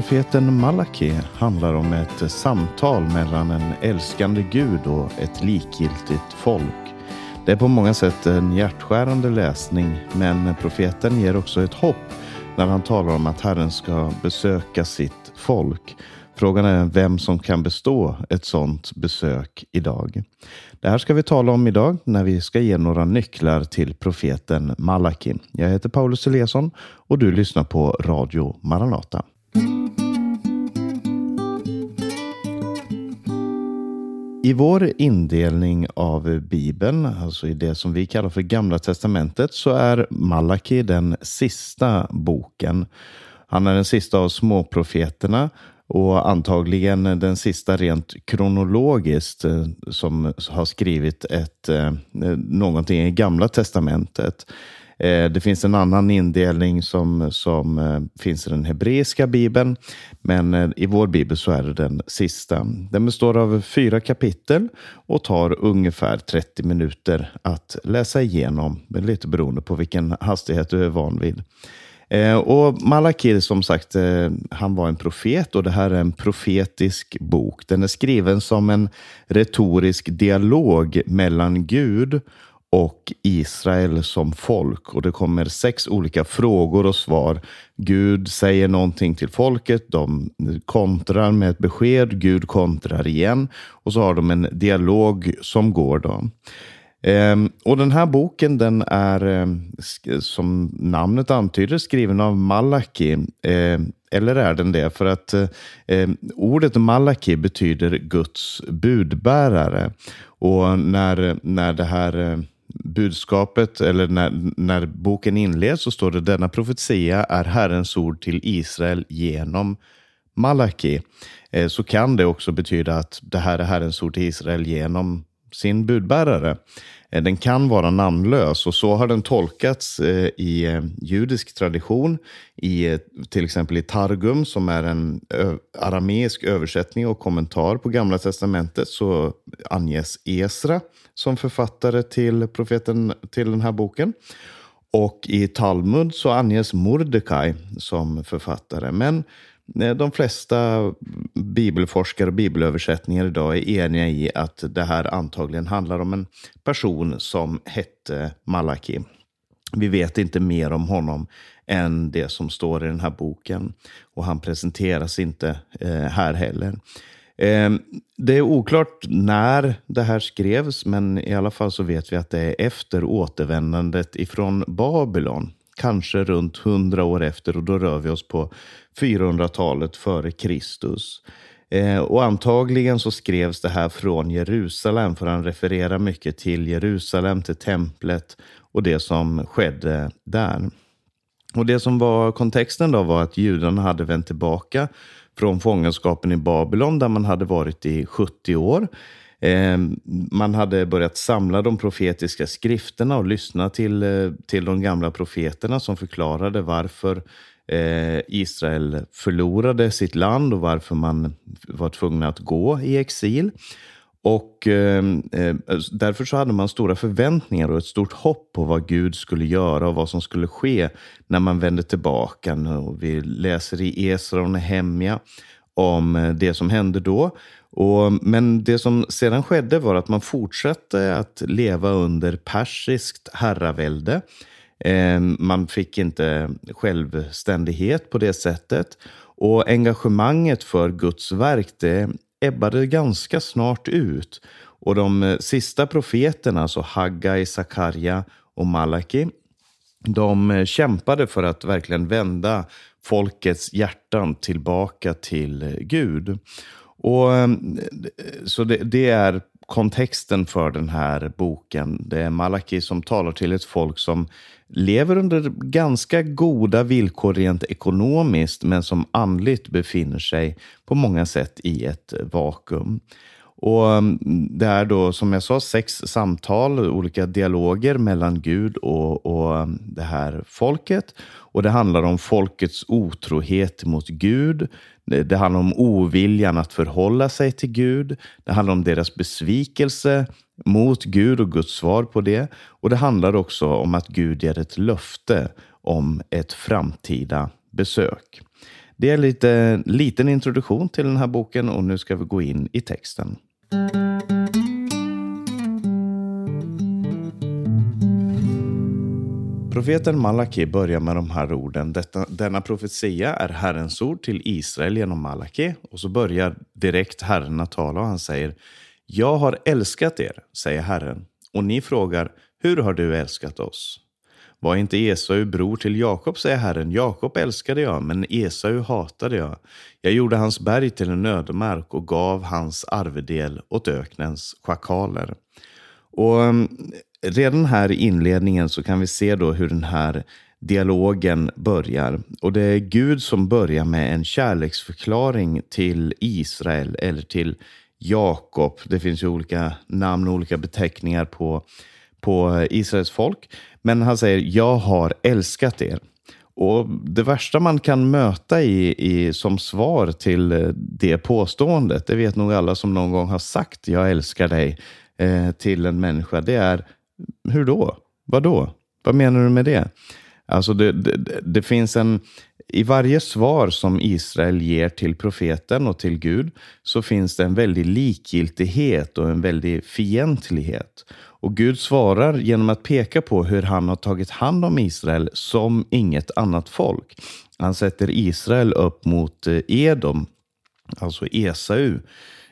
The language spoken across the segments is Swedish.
Profeten Malaki handlar om ett samtal mellan en älskande Gud och ett likgiltigt folk. Det är på många sätt en hjärtskärande läsning, men profeten ger också ett hopp när han talar om att Herren ska besöka sitt folk. Frågan är vem som kan bestå ett sådant besök idag. Det här ska vi tala om idag när vi ska ge några nycklar till profeten Malaki. Jag heter Paulus Eliasson och du lyssnar på Radio Maranata. I vår indelning av Bibeln, alltså i det som vi kallar för Gamla Testamentet, så är Malaki den sista boken. Han är den sista av småprofeterna och antagligen den sista rent kronologiskt eh, som har skrivit ett, eh, någonting i Gamla Testamentet. Eh, det finns en annan indelning som, som eh, finns i den hebreiska bibeln. Men eh, i vår bibel så är det den sista. Den består av fyra kapitel och tar ungefär 30 minuter att läsa igenom. Lite beroende på vilken hastighet du är van vid. Och Malakir, som sagt, han var en profet och det här är en profetisk bok. Den är skriven som en retorisk dialog mellan Gud och Israel som folk. Och det kommer sex olika frågor och svar. Gud säger någonting till folket, de kontrar med ett besked, Gud kontrar igen och så har de en dialog som går. då. Ehm, och den här boken den är, eh, som namnet antyder, skriven av Malaki. Ehm, eller är den det? För att eh, ehm, ordet Malaki betyder Guds budbärare. Och när, när det här eh, budskapet, eller när, när boken inleds, så står det denna profetia är Herrens ord till Israel genom Malaki. Eh, så kan det också betyda att det här är Herrens ord till Israel genom sin budbärare. Eh, den kan vara namnlös och så har den tolkats eh, i eh, judisk tradition. I, till exempel i Targum som är en arameisk översättning och kommentar på Gamla Testamentet så anges Esra som författare till profeten till den här boken. Och i Talmud så anges Mordecai som författare. Men eh, de flesta bibelforskare och bibelöversättningar idag är eniga i att det här antagligen handlar om en person som hette Malaki. Vi vet inte mer om honom än det som står i den här boken. Och han presenteras inte eh, här heller. Ehm, det är oklart när det här skrevs, men i alla fall så vet vi att det är efter återvändandet ifrån Babylon. Kanske runt hundra år efter och då rör vi oss på 400-talet före Kristus. Eh, och antagligen så skrevs det här från Jerusalem för han refererar mycket till Jerusalem, till templet och det som skedde där. Och det som var kontexten då var att judarna hade vänt tillbaka från fångenskapen i Babylon där man hade varit i 70 år. Ehm, man hade börjat samla de profetiska skrifterna och lyssna till, eh, till de gamla profeterna som förklarade varför eh, Israel förlorade sitt land och varför man var tvungna att gå i exil. Och ehm, eh, Därför så hade man stora förväntningar och ett stort hopp på vad Gud skulle göra och vad som skulle ske när man vände tillbaka. Och vi läser i Esra och Nehemja om eh, det som hände då. Och, men det som sedan skedde var att man fortsatte att leva under persiskt herravälde. Ehm, man fick inte självständighet på det sättet. Och engagemanget för Guds verk det ebbade ganska snart ut. Och de eh, sista profeterna, alltså Haggai, Sakarja och Malaki, de eh, kämpade för att verkligen vända folkets hjärtan tillbaka till Gud. Och, eh, så det, det, är kontexten för den här boken. Det är Malaki som talar till ett folk som lever under ganska goda villkor rent ekonomiskt, men som andligt befinner sig på många sätt i ett vakuum. Och mm, Det är då, som jag sa, sex samtal, olika dialoger mellan Gud och, och mm, det här folket. Och Det handlar om folkets otrohet mot Gud. Det, det handlar om oviljan att förhålla sig till Gud. Det handlar om deras besvikelse mot Gud och Guds svar på det. Och Det handlar också om att Gud ger ett löfte om ett framtida besök. Det är lite liten introduktion till den här boken och nu ska vi gå in i texten. Profeten Malaki börjar med de här orden. Detta, denna profetia är Herrens ord till Israel genom Malaki. Och så börjar direkt Herren att tala och han säger Jag har älskat er, säger Herren. Och ni frågar, hur har du älskat oss? Var inte Esau bror till Jakob, säger Herren. Jakob älskade jag, men Esau hatade jag. Jag gjorde hans berg till en ödemark och gav hans arvedel åt öknens schakaler. Och mm, redan här i inledningen så kan vi se då hur den här dialogen börjar. Och det är Gud som börjar med en kärleksförklaring till Israel eller till Jakob. Det finns ju olika namn och olika beteckningar på, på Israels folk. Men han säger, jag har älskat er. Och Det värsta man kan möta i, i, som svar till eh, det påståendet, det vet nog alla som någon gång har sagt jag älskar dig eh, till en människa, det är hur då? Vad då? Vad menar du med det? Alltså det, det, det, finns en, i varje svar som Israel ger till profeten och till Gud så finns det en väldig likgiltighet och en väldig fientlighet. Och Gud svarar genom att peka på hur han har tagit hand om Israel som inget annat folk. Han sätter Israel upp mot eh, Edom, alltså Esau,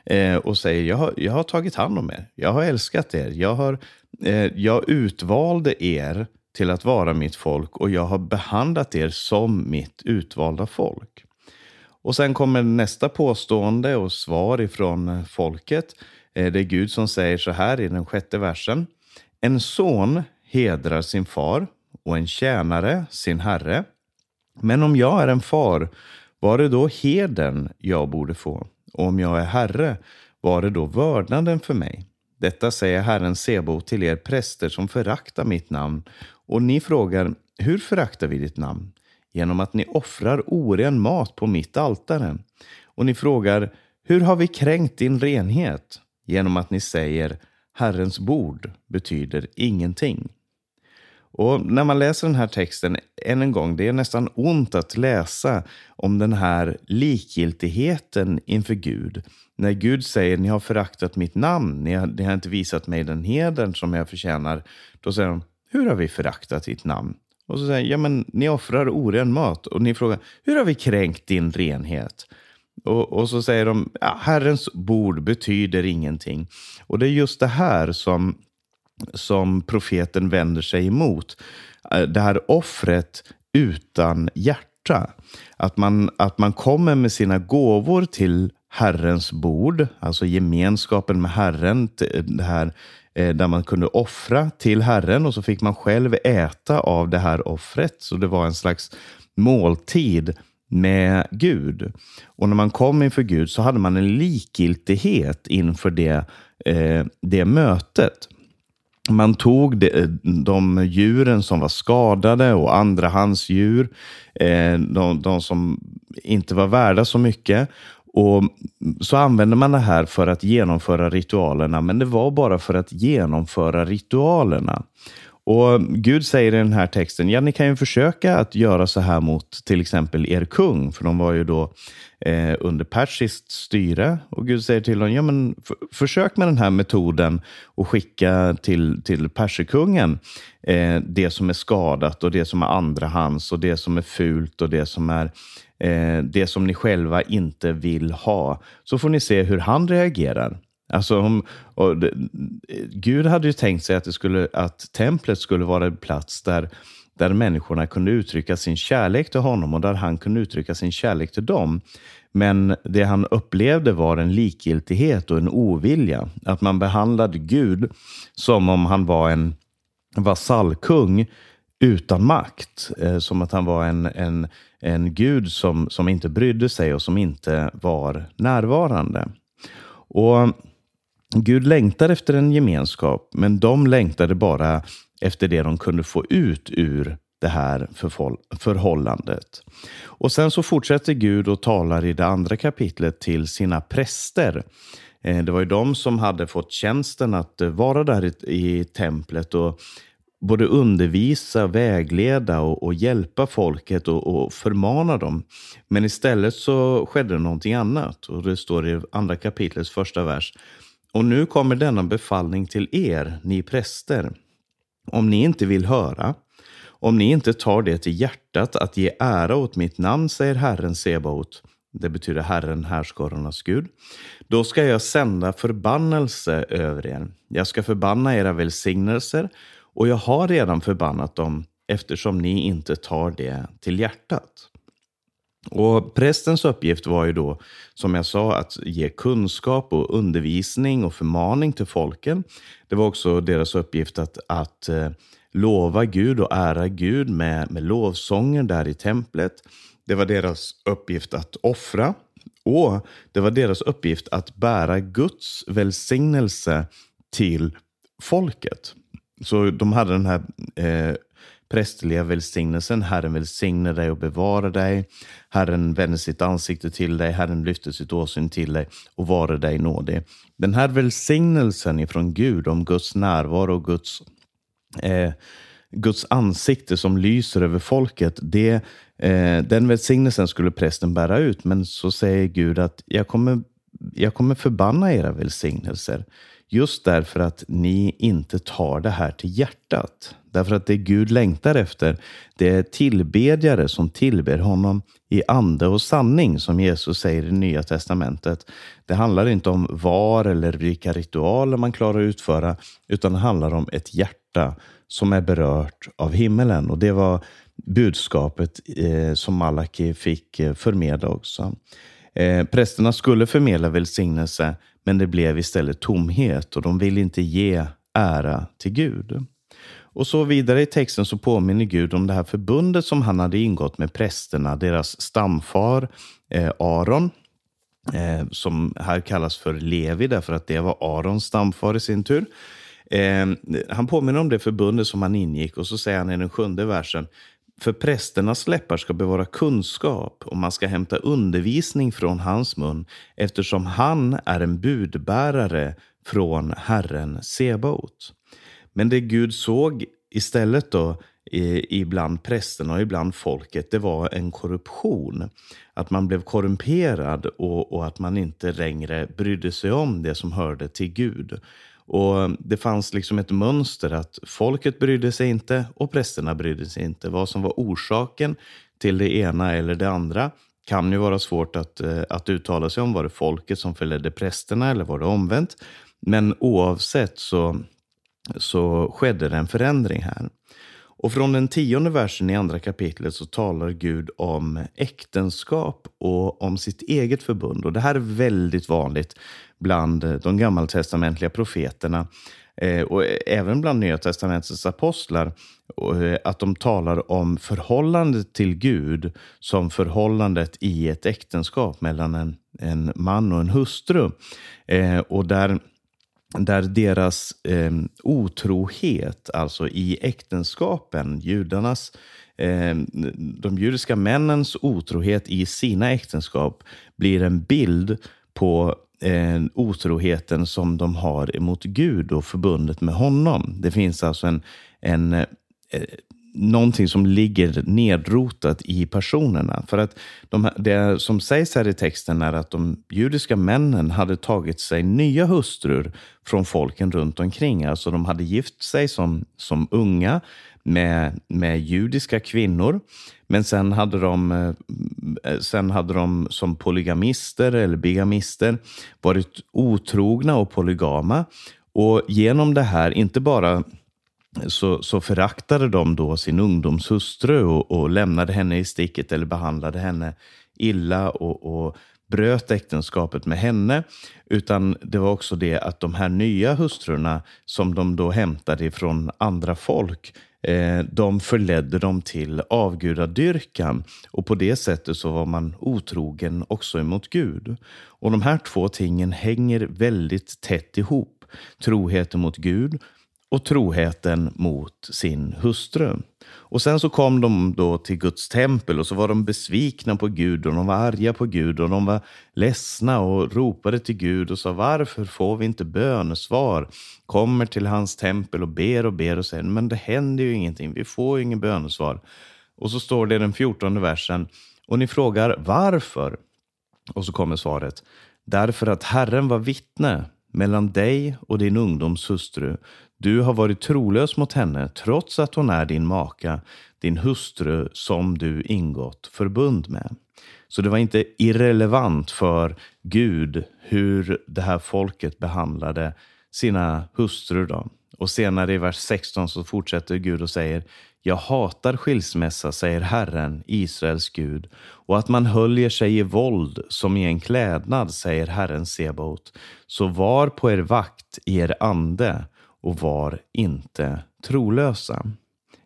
eh, och säger jag har, jag har tagit hand om er. Jag har älskat er. Jag, har, eh, jag utvalde er till att vara mitt folk och jag har behandlat er som mitt utvalda folk. Och sen kommer nästa påstående och svar ifrån eh, folket. Eh, det är Gud som säger så här i den sjätte versen. En son hedrar sin far och en tjänare sin herre. Men om jag är en far, var det då heden jag borde få? Och om jag är herre, var det då vördnaden för mig? Detta säger Herren Sebo till er präster som föraktar mitt namn. Och ni frågar, hur föraktar vi ditt namn? Genom att ni offrar oren mat på mitt altare. Och ni frågar, hur har vi kränkt din renhet? genom att ni säger Herrens bord betyder ingenting. Och när man läser den här texten än en gång, det är nästan ont att läsa om den här likgiltigheten inför Gud. När Gud säger ni har föraktat mitt namn, ni har, ni har inte visat mig den hedern som jag förtjänar. Då säger de, hur har vi föraktat ditt namn? Och så säger ja men ni offrar oren mat. Och ni frågar, hur har vi kränkt din renhet? Och, och, så säger de, ja, Herrens bord betyder ingenting. Och det är just det här som, som profeten vänder sig emot. Eh, det här offret utan hjärta. Att man, att man kommer med sina gåvor till Herrens bord, alltså gemenskapen med Herren, eh, det här Eh, där man kunde offra till Herren och så fick man själv äta av det här offret. Så det var en slags måltid med Gud. Och när man kom inför Gud så hade man en likgiltighet inför det, eh, det mötet. Man tog de, eh, de djuren som var skadade och andrahandsdjur, eh, de, de som inte var värda så mycket och Så använde man det här för att genomföra ritualerna, men det var bara för att genomföra ritualerna. Och Gud säger i den här texten, ja ni kan ju försöka att göra så här mot till exempel er kung, för de var ju då eh, under persiskt styre. Och Gud säger till dem, ja men försök med den här metoden och skicka till, till perserkungen eh, det som är skadat och det som är andrahands och det som är fult och det som är eh, det som ni själva inte vill ha. Så får ni se hur han reagerar. Alltså om, det, Gud hade ju tänkt sig att, det skulle, att templet skulle vara en plats där, där människorna kunde uttrycka sin kärlek till honom och där han kunde uttrycka sin kärlek till dem. Men det han upplevde var en likgiltighet och en ovilja. Att man behandlade Gud som om han var en vasallkung utan makt. Eh, som att han var en, en, en gud som, som inte brydde sig och som inte var närvarande. Och Gud längtar efter en gemenskap, men de längtade bara efter det de kunde få ut ur det här förhållandet. Och sen så fortsätter Gud och talar i det andra kapitlet till sina präster. Eh, det var ju de som hade fått tjänsten att eh, vara där i templet och både undervisa, vägleda och, och hjälpa folket och, och, förmana dem. Men istället så skedde någonting annat. Och det står i andra kapitlets första vers. Och nu kommer denna befallning till er, ni präster. Om ni inte vill höra, om ni inte tar det till hjärtat att ge ära åt mitt namn, säger Herren Sebaot, det betyder Herren, härskarornas Gud. Då ska jag sända förbannelse över er. Jag ska förbanna era välsignelser och jag har redan förbannat dem eftersom ni inte tar det till hjärtat. Och Prästens uppgift var ju då, som jag sa, att ge kunskap och undervisning och förmaning till folken. Det var också deras uppgift att, att eh, lova Gud och ära Gud med, med lovsånger där i templet. Det var deras uppgift att offra och det var deras uppgift att bära Guds välsignelse till folket. Så de hade den här eh, prästerliga välsignelsen. Herren välsignar dig och bevarar dig. Herren vänder sitt ansikte till dig. Herren lyfter sitt åsyn till dig och vare dig nådig. Den här välsignelsen ifrån Gud om Guds närvaro och Guds, eh, Guds ansikte som lyser över folket. Det, eh, den välsignelsen skulle prästen bära ut. Men så säger Gud att jag kommer, jag kommer förbanna era välsignelser. Just därför att ni inte tar det här till hjärtat. Därför att det Gud längtar efter, det är tillbedjare som tillber honom i ande och sanning, som Jesus säger i Nya Testamentet. Det handlar inte om var eller vilka ritualer man klarar att utföra, utan det handlar om ett hjärta som är berört av himmelen. Och det var budskapet eh, som Malaki fick eh, förmedla också. Eh, prästerna skulle förmedla välsignelse, men det blev istället tomhet och de vill inte ge ära till Gud. Och så vidare i texten så påminner Gud om det här förbundet som han hade ingått med prästerna, deras stamfar eh, Aron, eh, som här kallas för Levi därför att det var Arons stamfar i sin tur. Eh, han påminner om det förbundet som han ingick och så säger han i den sjunde versen för prästernas läppar ska bevara kunskap och man ska hämta undervisning från hans mun eftersom han är en budbärare från Herren Sebaot. Men det Gud såg istället då ibland prästerna och ibland folket, det var en korruption. Att man blev korrumperad och, och att man inte längre brydde sig om det som hörde till Gud. Och Det fanns liksom ett mönster att folket brydde sig inte och prästerna brydde sig inte. Vad som var orsaken till det ena eller det andra kan ju vara svårt att, eh, att uttala sig om. Var det folket som förledde prästerna eller var det omvänt? Men oavsett så, så skedde det en förändring här. Och från den tionde versen i andra kapitlet så talar Gud om äktenskap och om sitt eget förbund. Och Det här är väldigt vanligt bland de gammaltestamentliga profeterna eh, och även bland Nya testamentets apostlar, eh, att de talar om förhållandet till Gud som förhållandet i ett äktenskap mellan en, en man och en hustru. Eh, och där där deras eh, otrohet, alltså i äktenskapen, judarnas, eh, de judiska männens otrohet i sina äktenskap blir en bild på eh, otroheten som de har emot Gud och förbundet med honom. Det finns alltså en, en eh, någonting som ligger nedrotat i personerna. För att de, det som sägs här i texten är att de judiska männen hade tagit sig nya hustrur från folken runt omkring. Alltså de hade gift sig som, som unga med, med judiska kvinnor. Men sen hade, de, eh, sen hade de som polygamister eller bigamister varit otrogna och polygama. Och genom det här, inte bara så, så föraktade de då sin ungdomshustru och, och lämnade henne i sticket eller behandlade henne illa och, och bröt äktenskapet med henne. Utan det var också det att de här nya hustrurna som de då hämtade ifrån andra folk, eh, de förledde dem till avgudadyrkan. Och på det sättet så var man otrogen också emot Gud. Och de här två tingen hänger väldigt tätt ihop. Troheten mot Gud och troheten mot sin hustru. Och sen så kom de då till Guds tempel och så var de besvikna på Gud och de var arga på Gud och de var ledsna och ropade till Gud och sa varför får vi inte bönesvar? Kommer till hans tempel och ber och ber och säger men det händer ju ingenting, vi får ju ingen bönesvar. Och så står det i den fjortonde versen och ni frågar varför? Och så kommer svaret därför att Herren var vittne mellan dig och din ungdoms hustru du har varit trolös mot henne trots att hon är din maka, din hustru som du ingått förbund med. Så det var inte irrelevant för Gud hur det här folket behandlade sina hustrur. Då. Och senare i vers 16 så fortsätter Gud och säger jag hatar skilsmässa, säger Herren, Israels Gud, och att man höljer sig i våld som i en klädnad, säger Herren Sebaot. Så var på er vakt i er ande och var inte trolösa.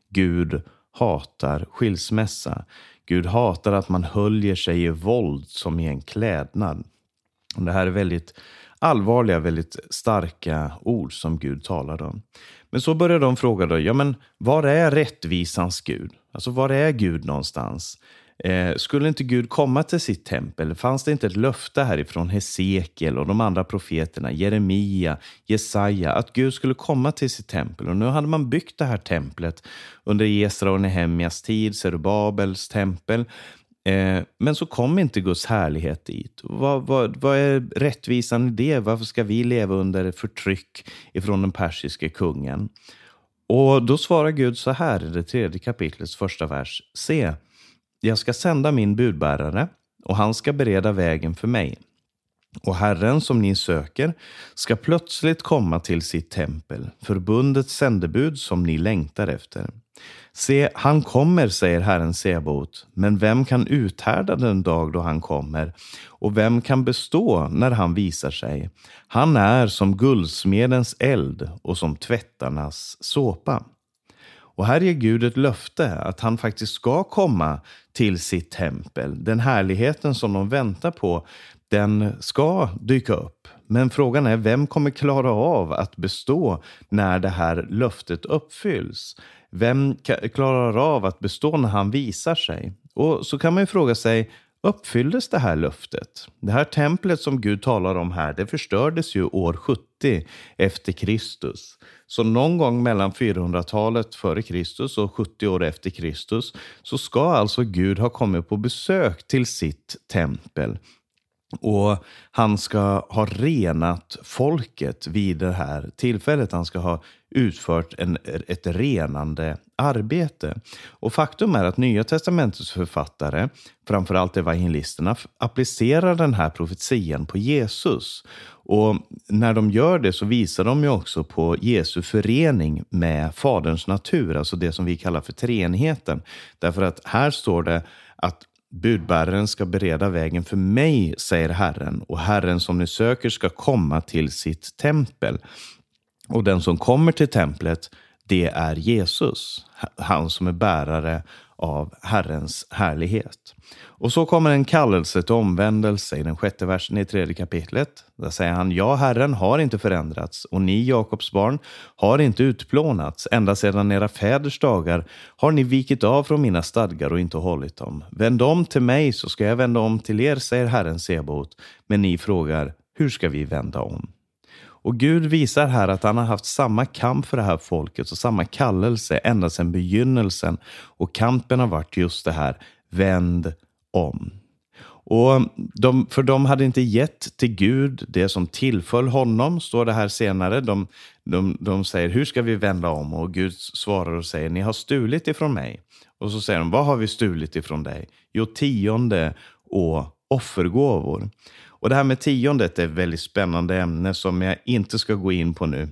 Gud hatar skilsmässa. Gud hatar att man höljer sig i våld som i en klädnad. Det här är väldigt allvarliga, väldigt starka ord som Gud talar om. Men så börjar de fråga då, ja men var är rättvisans Gud? Alltså var är Gud någonstans? Eh, skulle inte Gud komma till sitt tempel? Fanns det inte ett löfte härifrån Hesekiel och de andra profeterna, Jeremia, Jesaja, att Gud skulle komma till sitt tempel? Och nu hade man byggt det här templet under Esra och Nehemjas tid, Zerubabels tempel. Eh, men så kom inte Guds härlighet dit. Vad, vad, vad, är rättvisan i det? Varför ska vi leva under förtryck ifrån den persiske kungen? Och då svarar Gud så här i det tredje kapitlets första vers. Se, jag ska sända min budbärare och han ska bereda vägen för mig. Och Herren som ni söker ska plötsligt komma till sitt tempel, förbundets sändebud som ni längtar efter. Se, han kommer, säger Herren Sebot, men vem kan uthärda den dag då han kommer? Och vem kan bestå när han visar sig? Han är som guldsmedens eld och som tvättarnas såpa. Och här ger Gud ett löfte att han faktiskt ska komma till sitt tempel. Den härligheten som de väntar på, den ska dyka upp. Men frågan är, vem kommer klara av att bestå när det här löftet uppfylls? Vem klarar av att bestå när han visar sig? Och så kan man ju fråga sig, uppfylldes det här löftet? Det här templet som Gud talar om här, det förstördes ju år 70 efter Kristus. Så någon gång mellan 400-talet före Kristus och 70 år efter Kristus så ska alltså Gud ha kommit på besök till sitt tempel. Och han ska ha renat folket vid det här tillfället. Han ska ha utfört en, ett renande arbete. Och faktum är att Nya testamentets författare, framförallt evangelisterna, applicerar den här profetian på Jesus. Och när de gör det så visar de ju också på Jesu förening med Faderns natur, alltså det som vi kallar för treenigheten. Därför att här står det att Budbäraren ska bereda vägen för mig, säger Herren, och Herren som ni söker ska komma till sitt tempel. Och den som kommer till templet, det är Jesus, han som är bärare av Herrens härlighet. Och så kommer en kallelse till omvändelse i den sjätte versen i tredje kapitlet. Där säger han, ja, Herren har inte förändrats och ni, Jakobs barn, har inte utplånats. Ända sedan era fäders dagar har ni vikit av från mina stadgar och inte hållit dem. Vänd om till mig så ska jag vända om till er, säger Herren Sebot. Men ni frågar, hur ska vi vända om? Och Gud visar här att han har haft samma kamp för det här folket och samma kallelse ända sedan begynnelsen. Och kampen har varit just det här, vänd om. Och de, för de hade inte gett till Gud det som tillföll honom, står det här senare. De, de, de säger, hur ska vi vända om? Och Gud svarar och säger, ni har stulit ifrån mig. Och så säger de, vad har vi stulit ifrån dig? Jo, tionde och offergåvor. Och det här med tiondet är ett väldigt spännande ämne som jag inte ska gå in på nu.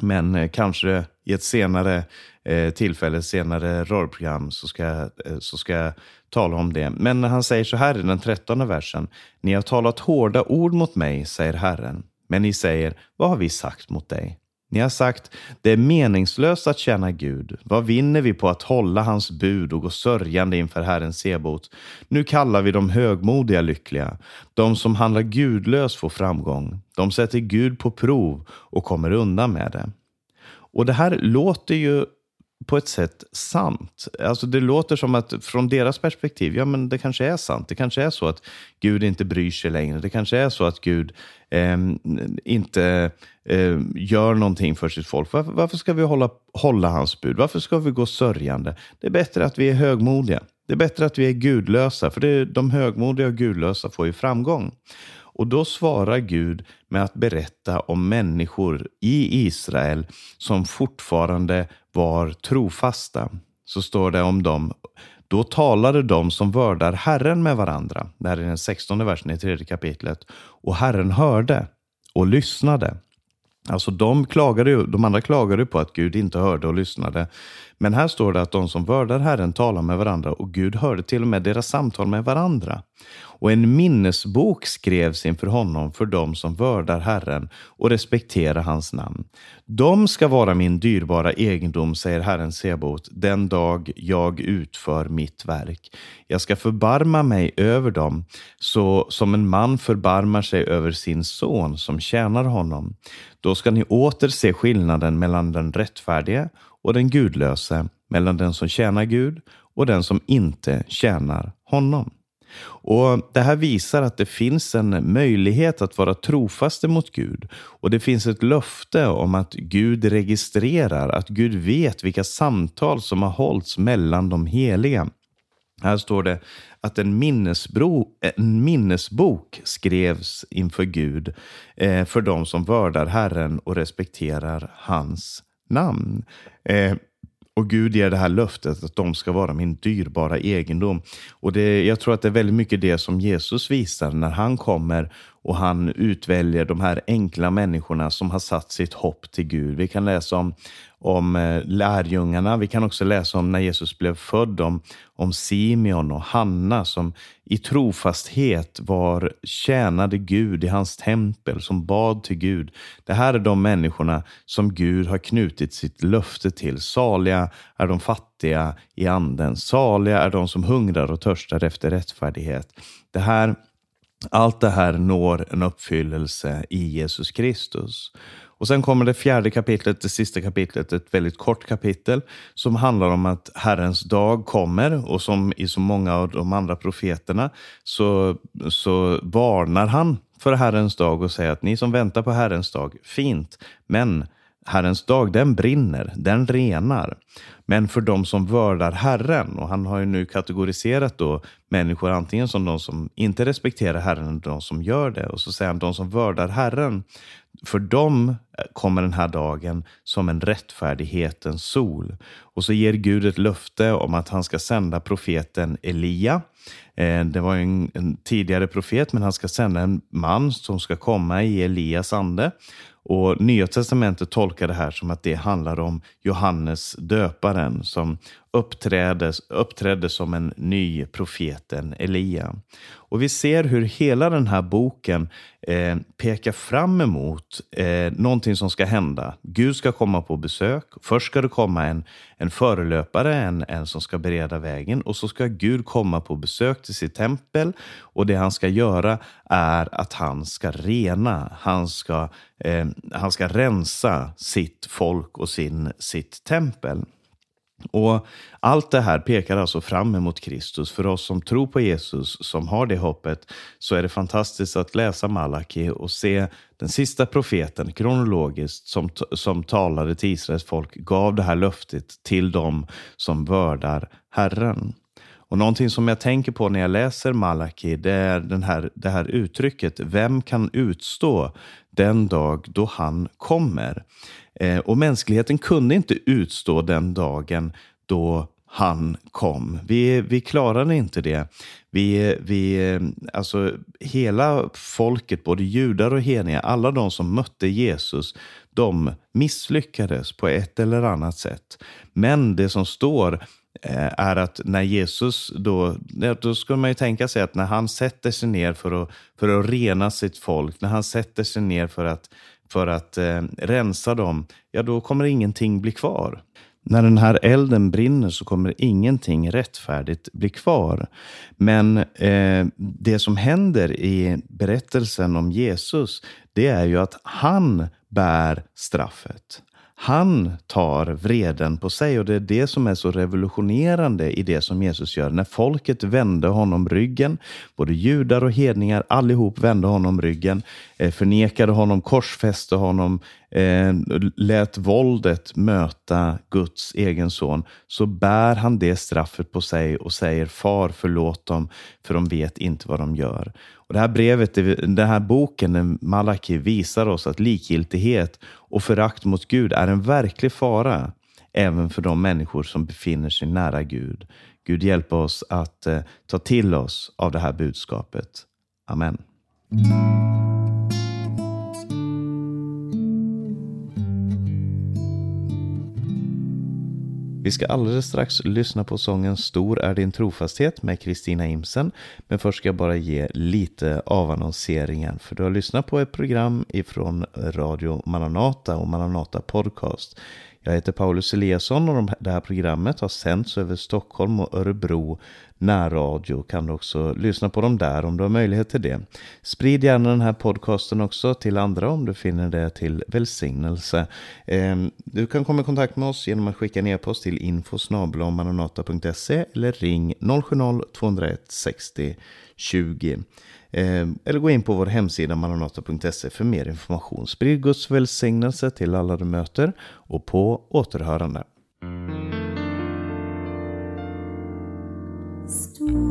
Men eh, kanske i ett senare eh, tillfälle, senare rörprogram, så ska, eh, så ska jag tala om det. Men han säger så här i den trettonde versen. Ni har talat hårda ord mot mig, säger Herren. Men ni säger, vad har vi sagt mot dig? Ni har sagt, det är meningslöst att tjäna Gud. Vad vinner vi på att hålla hans bud och gå sörjande inför Herren Sebot? Nu kallar vi de högmodiga lyckliga. De som handlar gudlöst får framgång. De sätter Gud på prov och kommer undan med det. Och det här låter ju på ett sätt sant. Alltså det låter som att från deras perspektiv, ja men det kanske är sant. Det kanske är så att Gud inte bryr sig längre. Det kanske är så att Gud eh, inte eh, gör någonting för sitt folk. Varför, varför, ska vi hålla, hålla hans bud? Varför ska vi gå sörjande? Det är bättre att vi är högmodiga. Det är bättre att vi är gudlösa, för det är, de högmodiga och gudlösa får ju framgång. Och då svarar Gud med att berätta om människor i Israel som fortfarande var trofasta. Så står det om dem. Då talade de som vördar Herren med varandra. Det här är den 16 versen i tredje kapitlet. Och Herren hörde och lyssnade. Alltså de, klagade ju, de andra klagade på att Gud inte hörde och lyssnade. Men här står det att de som vördar Herren talar med varandra och Gud hörde till och med deras samtal med varandra. Och en minnesbok skrevs inför honom för dem som vördar Herren och respekterar hans namn. De ska vara min dyrbara egendom, säger Herren Sebot, den dag jag utför mitt verk. Jag ska förbarma mig över dem, så som en man förbarmar sig över sin son som tjänar honom. Då ska ni åter se skillnaden mellan den rättfärdige och den gudlöse, mellan den som tjänar Gud och den som inte tjänar honom. Och Det här visar att det finns en möjlighet att vara trofast mot Gud. Och det finns ett löfte om att Gud registrerar, att Gud vet vilka samtal som har hållits mellan de heliga. Här står det att en, minnesbro, en minnesbok skrevs inför Gud eh, för de som vördar Herren och respekterar hans namn. Eh, och Gud ger det här löftet att de ska vara min dyrbara egendom. Och det, Jag tror att det är väldigt mycket det som Jesus visar när han kommer och han utväljer de här enkla människorna som har satt sitt hopp till Gud. Vi kan läsa om, om eh, lärjungarna. Vi kan också läsa om när Jesus blev född, om, om Simeon och Hanna som i trofasthet var tjänade Gud i hans tempel, som bad till Gud. Det här är de människorna som Gud har knutit sitt löfte till. Saliga är de fattiga i anden. Saliga är de som hungrar och törstar efter rättfärdighet. Det här allt det här når en uppfyllelse i Jesus Kristus. Och Sen kommer det fjärde kapitlet, det sista kapitlet, ett väldigt kort kapitel som handlar om att Herrens dag kommer och som i så många av de andra profeterna så, så varnar han för Herrens dag och säger att ni som väntar på Herrens dag, fint, men Herrens dag, den brinner, den renar. Men för de som vördar Herren, och han har ju nu kategoriserat då människor antingen som de som inte respekterar Herren eller de som gör det. Och så säger han de som vördar Herren, för dem kommer den här dagen som en rättfärdighetens sol. Och så ger Gud ett löfte om att han ska sända profeten Elia. Eh, det var en, en tidigare profet, men han ska sända en man som ska komma i Elias ande. Och Nya testamentet tolkar det här som att det handlar om Johannes döparen som uppträdde, uppträdde som en ny profeten Elia. Och vi ser hur hela den här boken eh, pekar fram emot eh, någonting som ska hända. Gud ska komma på besök. Först ska det komma en, en förelöpare, en, en som ska bereda vägen och så ska Gud komma på besök till sitt tempel och det han ska göra är att han ska rena, han ska, eh, han ska rensa sitt folk och sin, sitt tempel. Och Allt det här pekar alltså fram emot Kristus. För oss som tror på Jesus, som har det hoppet, så är det fantastiskt att läsa Malaki och se den sista profeten kronologiskt som, som talade till Israels folk, gav det här löftet till dem som vördar Herren. Och Någonting som jag tänker på när jag läser Malaki, det är den här, det här uttrycket, vem kan utstå den dag då han kommer? Eh, och mänskligheten kunde inte utstå den dagen då han kom. Vi, vi klarade inte det. Vi, vi, eh, alltså, hela folket, både judar och heliga, alla de som mötte Jesus, de misslyckades på ett eller annat sätt. Men det som står eh, är att när Jesus, då, då skulle man ju tänka sig att när han sätter sig ner för att, för att rena sitt folk, när han sätter sig ner för att för att eh, rensa dem, ja då kommer ingenting bli kvar. När den här elden brinner så kommer ingenting rättfärdigt bli kvar. Men eh, det som händer i berättelsen om Jesus, det är ju att han bär straffet. Han tar vreden på sig och det är det som är så revolutionerande i det som Jesus gör. När folket vände honom ryggen, både judar och hedningar, allihop vände honom ryggen, eh, förnekade honom, korsfäste honom, eh, lät våldet möta Guds egen son, så bär han det straffet på sig och säger Far förlåt dem, för de vet inte vad de gör. Och det här brevet, den här boken, Malaki, visar oss att likgiltighet och förakt mot Gud är en verklig fara även för de människor som befinner sig nära Gud. Gud hjälp oss att eh, ta till oss av det här budskapet. Amen. Vi ska alldeles strax lyssna på sången Stor är din trofasthet med Kristina Imsen. Men först ska jag bara ge lite avannonseringen. För du har lyssnat på ett program ifrån Radio Maranata och Maranata Podcast. Jag heter Paulus Eliasson och det här programmet har sänts över Stockholm och Örebro närradio. Kan du också lyssna på dem där om du har möjlighet till det. Sprid gärna den här podcasten också till andra om du finner det till välsignelse. Ehm, du kan komma i kontakt med oss genom att skicka en e-post till infosnablamanonata.se eller ring 070-201 60 20. Ehm, eller gå in på vår hemsida maranata.se för mer information. Sprid Guds välsignelse till alla du möter och på återhörande. Stor